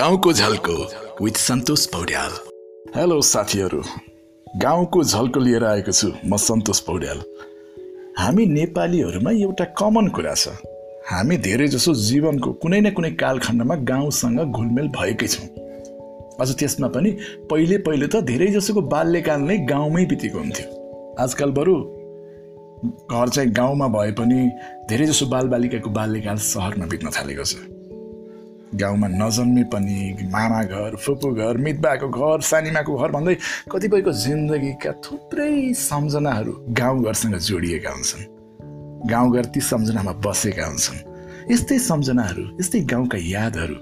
गाउँको झल्को with Santosh Paudyal. Hello साथीहरू। गाउँको झल्को लिएर आएको छु म सन्तोष पौड्याल। हामी नेपालीहरूमा एउटा कमन कुरा छ। हामी धेरै जसो जीवनको कुनै न कुनै कालखण्डमा गाउँसँग घुलमेल भएकै छौँ। अझ त्यसमा पनि पहिले पहिले त धेरै जसोको बाल्यकाल नै गाउँमै बितेको हुन्थ्यो। आजकल बरु घर चाहिँ गाउँमा भए पनि धेरै जसो बालबालिकाको बाल्यकाल सहरमा बित्न थालेको छ। गाउँमा नजन्मे पनि मामा घर फुपू घर मितबाको घर सानिमाको घर भन्दै कतिपयको जिन्दगीका थुप्रै सम्झनाहरू गाउँघरसँग जोडिएका हुन्छन्। गाउँघर ती सम्झनामा बसेका हुन्छन्। यस्तै सम्झनाहरू यस्तै गाउँका यादहरू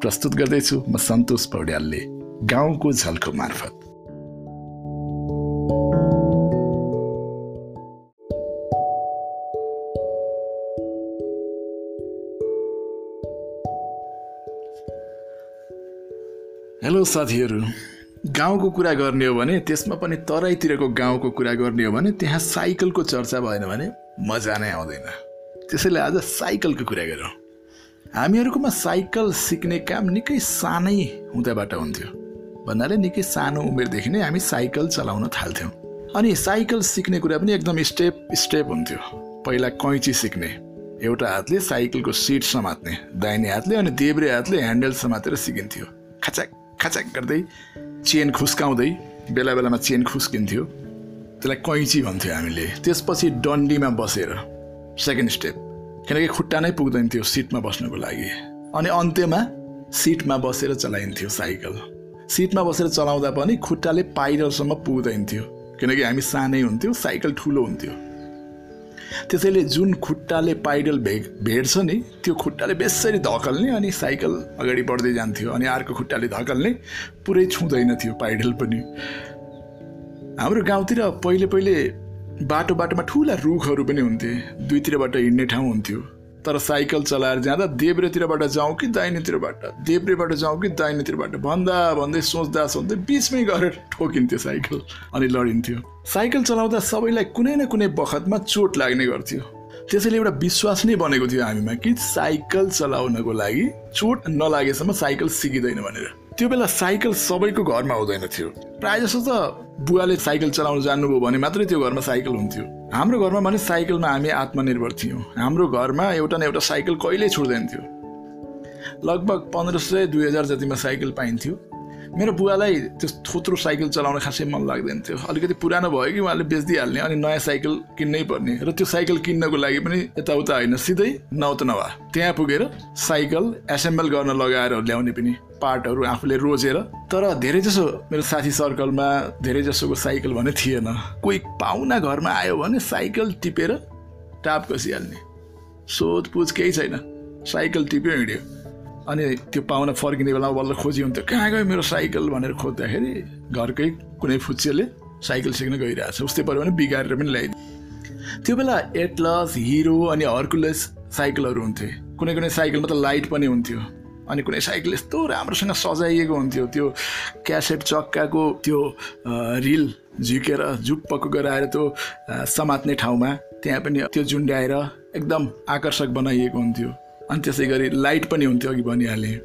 प्रस्तुत गर्दैछु म सन्तोष पौड्यालले गाउँको झल्को मार्फत। हेलो साथीहरू। गाउँको कुरा गर्ने हो भने त्यसमा पनि तराईतिरको गाउँको कुरा गर्ने हो भने त्यहाँ साइकलको चर्चा भएन भने मजा नै आउँदैन। त्यसैले आज साइकलको कुरा गरौँ। हामीहरूकोमा साइकल सिक्ने काम निकै सानै हुँदाबाट हुन्थ्यो। भन्नाले निकै सानो उमेरदेखि नै हामी साइकल चलाउन थाल्थ्यौँ। अनि साइकल सिक्ने कुरा पनि एकदम स्टेप स्टेप हुन्थ्यो। पहिला कैँची सिक्ने एउटा हातले साइकलको सिट समात्ने दाहिने हातले अनि देब्रे हातले ह्यान्डल समातेर सिकिन्थ्यो। खाचाक। खाचाक गर्दै चेन खुस्काउँदै बेला बेलामा चेन खुस्किन्थ्यो। त्यसलाई कैँची भन्थ्यो हामीले। त्यसपछि डन्डीमा बसेर सेकेन्ड स्टेप किनकि खुट्टा नै पुग्दैन थियो सिटमा बस्नको लागि। अनि अन्त्यमा सिटमा बसेर चलाइन्थ्यो साइकल। सिटमा बसेर चलाउँदा पनि खुट्टाले पाइरलसम्म पुग्दैन थियो। किनकि हामी सानै हुन्थ्यौँ साइकल ठुलो हुन्थ्यो। त्यसैले जुन खुट्टाले पाइडल भेग भेट्छ नि त्यो खुट्टाले बेसरी धकल्ने अनि साइकल अगाडि बढ्दै जान्थ्यो अनि अर्को खुट्टाले धकल्ने पुरै छुँदैन थियो पाइडल पनि। हाम्रो गाउँतिर पहिले पहिले बाटो बाटोमा ठुला रुखहरू पनि हुन्थे दुईतिरबाट हिँड्ने ठाउँ हुन्थ्यो। तर साइकल चलाएर जाँदा देब्रेतिरबाट जाउँ कि दाहिनेतिरबाट? देब्रेबाट जाउँ कि दाहिनेतिरबाट? भन्दा भन्दै सोच्दा सोच्दै बिचमै गएर ठोकिन्थ्यो साइकल अनि लडिन्थ्यो। साइकल चलाउँदा सबैलाई कुनै न कुनै बखतमा चोट लाग्ने गर्थ्यो। त्यसैले एउटा विश्वास नै बनेको थियो हामीमा कि साइकल चलाउनको लागि चोट नलागेसम्म साइकल सिकिँदैन भनेर। त्यो बेला साइकल सबैको घरमा हुँदैन थियो। प्रायः जसो त बुवाले साइकल चलाउन जान्नुभयो भने मात्रै त्यो घरमा साइकल हुन्थ्यो। हाम्रो घरमा भने साइकलमा हामी आत्मनिर्भर थियौँ। हाम्रो घरमा एउटा न एउटा साइकल कहिल्यै छुट्दैन थियो। लगभग पन्ध्र सय दुई हजार जतिमा साइकल पाइन्थ्यो। मेरो बुवालाई त्यो थोत्रो साइकल चलाउन खासै मन लाग्दैन थियो। अलिकति पुरानो भयो कि उहाँले बेचिदिइहाल्ने अनि नयाँ साइकल किन्नै पर्ने। र त्यो साइकल किन्नको लागि पनि यताउता होइन सिधै नौत नभा त्यहाँ पुगेर साइकल एसेम्बल गर्न लगाएर ल्याउने पनि पार्टहरू आफूले रोजेर। तर धेरै जसो मेरो साथी सर्कलमा धेरै जसोको साइकल भने थिएन। कोही पाहुना घरमा आयो भने साइकल टिपेर टाप कसिहाल्ने। सोधपुछ केही छैन। साइकल टिप्यो हिँड्यो। अनि त्यो पाहुना फर्किने बेलामा बल्ल खोजी हुन्थ्यो कहाँ गयो मेरो साइकल? भनेर खोज्दाखेरि घरकै कुनै फुच्चेले साइकल सिक्न गइरहेछ। उस्तै पऱ्यो भने बिगारेर पनि ल्याइदियो। त्यो बेला एटलस हिरो अनि हर्कुलस साइकलहरू हुन्थे। कुनै कुनै साइकलमा त लाइट पनि हुन्थ्यो। अनि कुनै साइकल यस्तो राम्रोसँग सजाइएको हुन्थ्यो। त्यो क्यासेट चक्काको त्यो रिल झिकेर झुप्पको गराएर त्यो समात्ने ठाउँमा त्यहाँ पनि त्यो झुन्ड्याएर एकदम आकर्षक बनाइएको हुन्थ्यो। अनि त्यसै गरी लाइट पनि हुन्थ्यो अघि भनिहालेँ।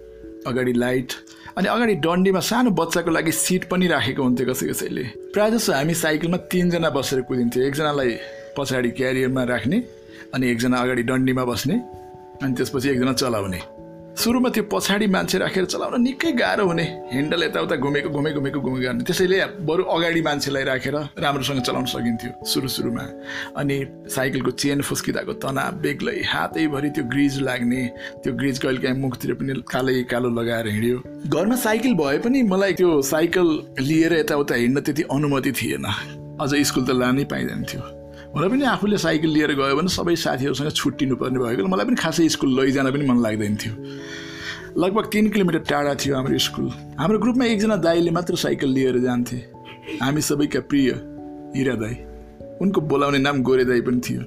अगाडि लाइट अनि अगाडि डन्डीमा सानो बच्चाको लागि सिट पनि राखेको हुन्थ्यो कसै कसैले। प्रायः जसो हामी साइकलमा तिनजना बसेर कुदिन्थ्यो। एकजनालाई पछाडि क्यारियरमा राख्ने अनि एकजना अगाडि डन्डीमा बस्ने अनि त्यसपछि एकजना चलाउने। सुरुमा त्यो पछाडि मान्छे राखेर चलाउन निकै गाह्रो हुने। ह्यान्डल यताउता घुमेको घुमे घुमेको घुमे गर्ने। त्यसैले बरु अगाडि मान्छेलाई राखेर राम्रोसँग चलाउन सकिन्थ्यो सुरु सुरुमा। अनि साइकलको चेन फुस्किँदाको तनाव बेग्लै हातैभरि त्यो ग्रिज लाग्ने त्यो ग्रिज कहिले काहीँ मुखतिर पनि कालै कालो लगाएर हिँड्यो। घरमा साइकल भए पनि मलाई त्यो साइकल लिएर यताउता हिँड्न त्यति अनुमति थिएन। अझ स्कुल त लानै पाइँदैन थियो। मलाई पनि आफूले साइकल लिएर गयो भने सबै साथीहरूसँग छुट्टिनु पर्ने भएको मलाई पनि खासै स्कुल लैजान पनि मन लाग्दैन थियो। लगभग तिन किलोमिटर टाढा थियो हाम्रो स्कुल। हाम्रो ग्रुपमा एकजना दाईले मात्र साइकल लिएर जान्थे। हामी सबैका प्रिय हिरा दाई। उनको बोलाउने नाम गोरे दाई पनि थियो।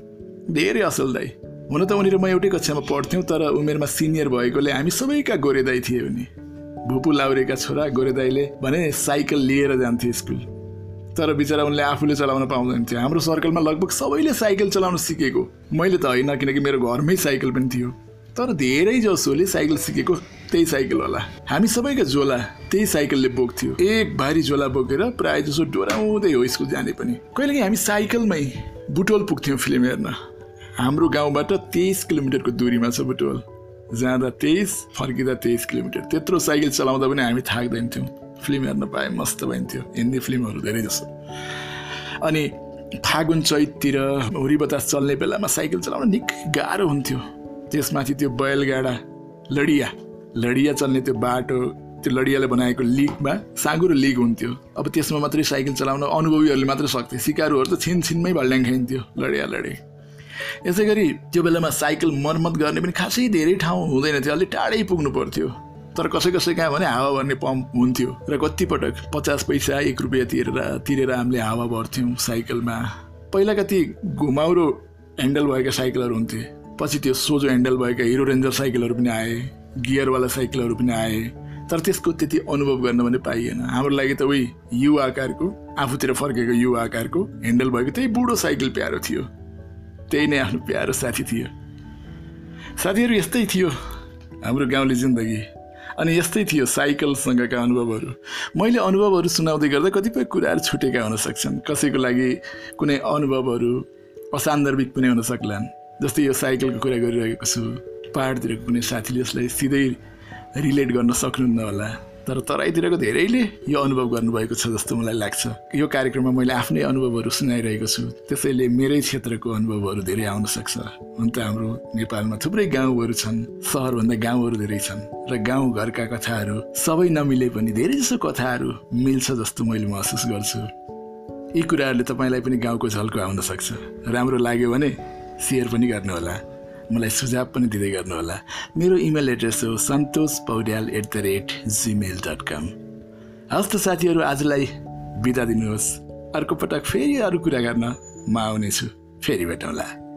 धेरै असल दाई। हुन त उनीहरू म एउटै कक्षामा पढ्थ्यौँ तर उमेरमा सिनियर भएकोले हामी सबैका गोरे दाई थिए उनी भुपु लाउरेका छोरा गोरे दाईले भने साइकल लिएर जान्थे स्कुल। तर बिचरा उनले आफूले चलाउन पाउँदैन थियो हाम्रो सर्कलमा लगभग सबैले साइकल चलाउन सिकेको। मैले त होइन किनकि मेरो घरमै साइकल पनि थियो। तर धेरै जसोले साइकल सिकेको त्यही साइकल होला। हामी सबैका झोला त्यही साइकलले बोक्थ्यो। एक भारी झोला बोकेर प्रायः जसो डोराउँदै हो स्कुल जाने पनि। कहिलेकाहीँ हामी साइकलमै बुटोल पुग्थ्यौँ फिल्म हेर्न। हाम्रो गाउँबाट तेइस किलोमिटरको दूरीमा छ बुटोल। जाँदा तेइस फर्किँदा तेइस किलोमिटर। त्यत्रो साइकल चलाउँदा पनि हामी थाक्दैनथ्यौँ। फिल्म हेर्न पाए मस्त भइन्थ्यो हिन्दी फिल्महरू धेरै जस्तो। अनि फागुन चैततिर हुरी बतास चल्ने बेलामा साइकल चलाउन निकै गाह्रो हुन्थ्यो। त्यसमाथि त्यो बैलगाडा लडिया लडिया चल्ने त्यो बाटो त्यो लडियाले बनाएको लिगमा साँगुरो लिग हुन्थ्यो। अब त्यसमा मात्रै साइकल चलाउन अनुभवीहरूले मात्र सक्थे। सिकारुहरू त छिन छिनमै भल्ड्याङ खाइन्थ्यो लडिया लडे। यसै गरी त्यो बेलामा साइकल मर्मत गर्ने पनि खासै धेरै ठाउँ हुँदैन थियो। अलिक टाढै पुग्नु पर्थ्यो। तर कसै कसै कहाँ भने हावा भर्ने पम्प हुन्थ्यो र कतिपटक पचास पैसा एक रुपियाँ तिरेर तिरेर हामीले हावा भर्थ्यौँ साइकलमा पहिलाका ती घुमाउरो ह्यान्डल भएका साइकलहरू हुन्थे। पछि त्यो सोझो ह्यान्डल भएका हिरो रेन्जर साइकलहरू पनि आए गियरवाला साइकलहरू पनि आए। तर त्यसको त्यति अनुभव गर्न पनि पाइएन। हाम्रो लागि त उही युवा आकारको आफूतिर फर्केको युवा आकारको ह्यान्डल भएको त्यही बुढो साइकल प्यारो थियो। त्यही नै आफ्नो प्यारो साथी थियो। साथीहरू यस्तै थियो हाम्रो गाउँले जिन्दगी। अनि यस्तै थियो साइकलसँगका अनुभवहरू। मैले अनुभवहरू सुनाउँदै गर्दा कतिपय कुराहरू छुटेका हुन सक्छन्। कसैको लागि कुनै अनुभवहरू असान्दर्भिक पनि हुन सक्लान्। जस्तै यो साइकलको कुरा गरिरहेको छु। पाहाडतिरको कुनै साथीले यसलाई सिधै रिलेट गर्न सक्नुहुन्न होला। तर तराईतिरको धेरैले यो अनुभव गर्नुभएको छ जस्तो मलाई लाग्छ। यो कार्यक्रममा मैले आफ्नै अनुभवहरू सुनाइरहेको छु। त्यसैले मेरै क्षेत्रको अनुभवहरू धेरै आउन सक्छ। हुन त हाम्रो नेपालमा थुप्रै गाउँहरू छन् सहरभन्दा गाउँहरू धेरै छन् र गाउँ घरका कथाहरू सबै नमिले पनि धेरै जसो कथाहरू मिल्छ जस्तो मैले महसुस गर्छु। यी कुराहरूले तपाईँलाई पनि गाउँको झल्को आउन सक्छ। राम्रो लाग्यो भने सेयर पनि गर्नुहोला। मलाई सुझाव पनि दिँदै गर्नुहोला। मेरो इमेल एड्रेस हो Santosh Paudyal at the rate Gmail dot com साथीहरू आजलाई बिदा दिनुहोस्। अर्को पटक फेरि अरू कुरा गर्न म आउनेछु। फेरि भेटौँला।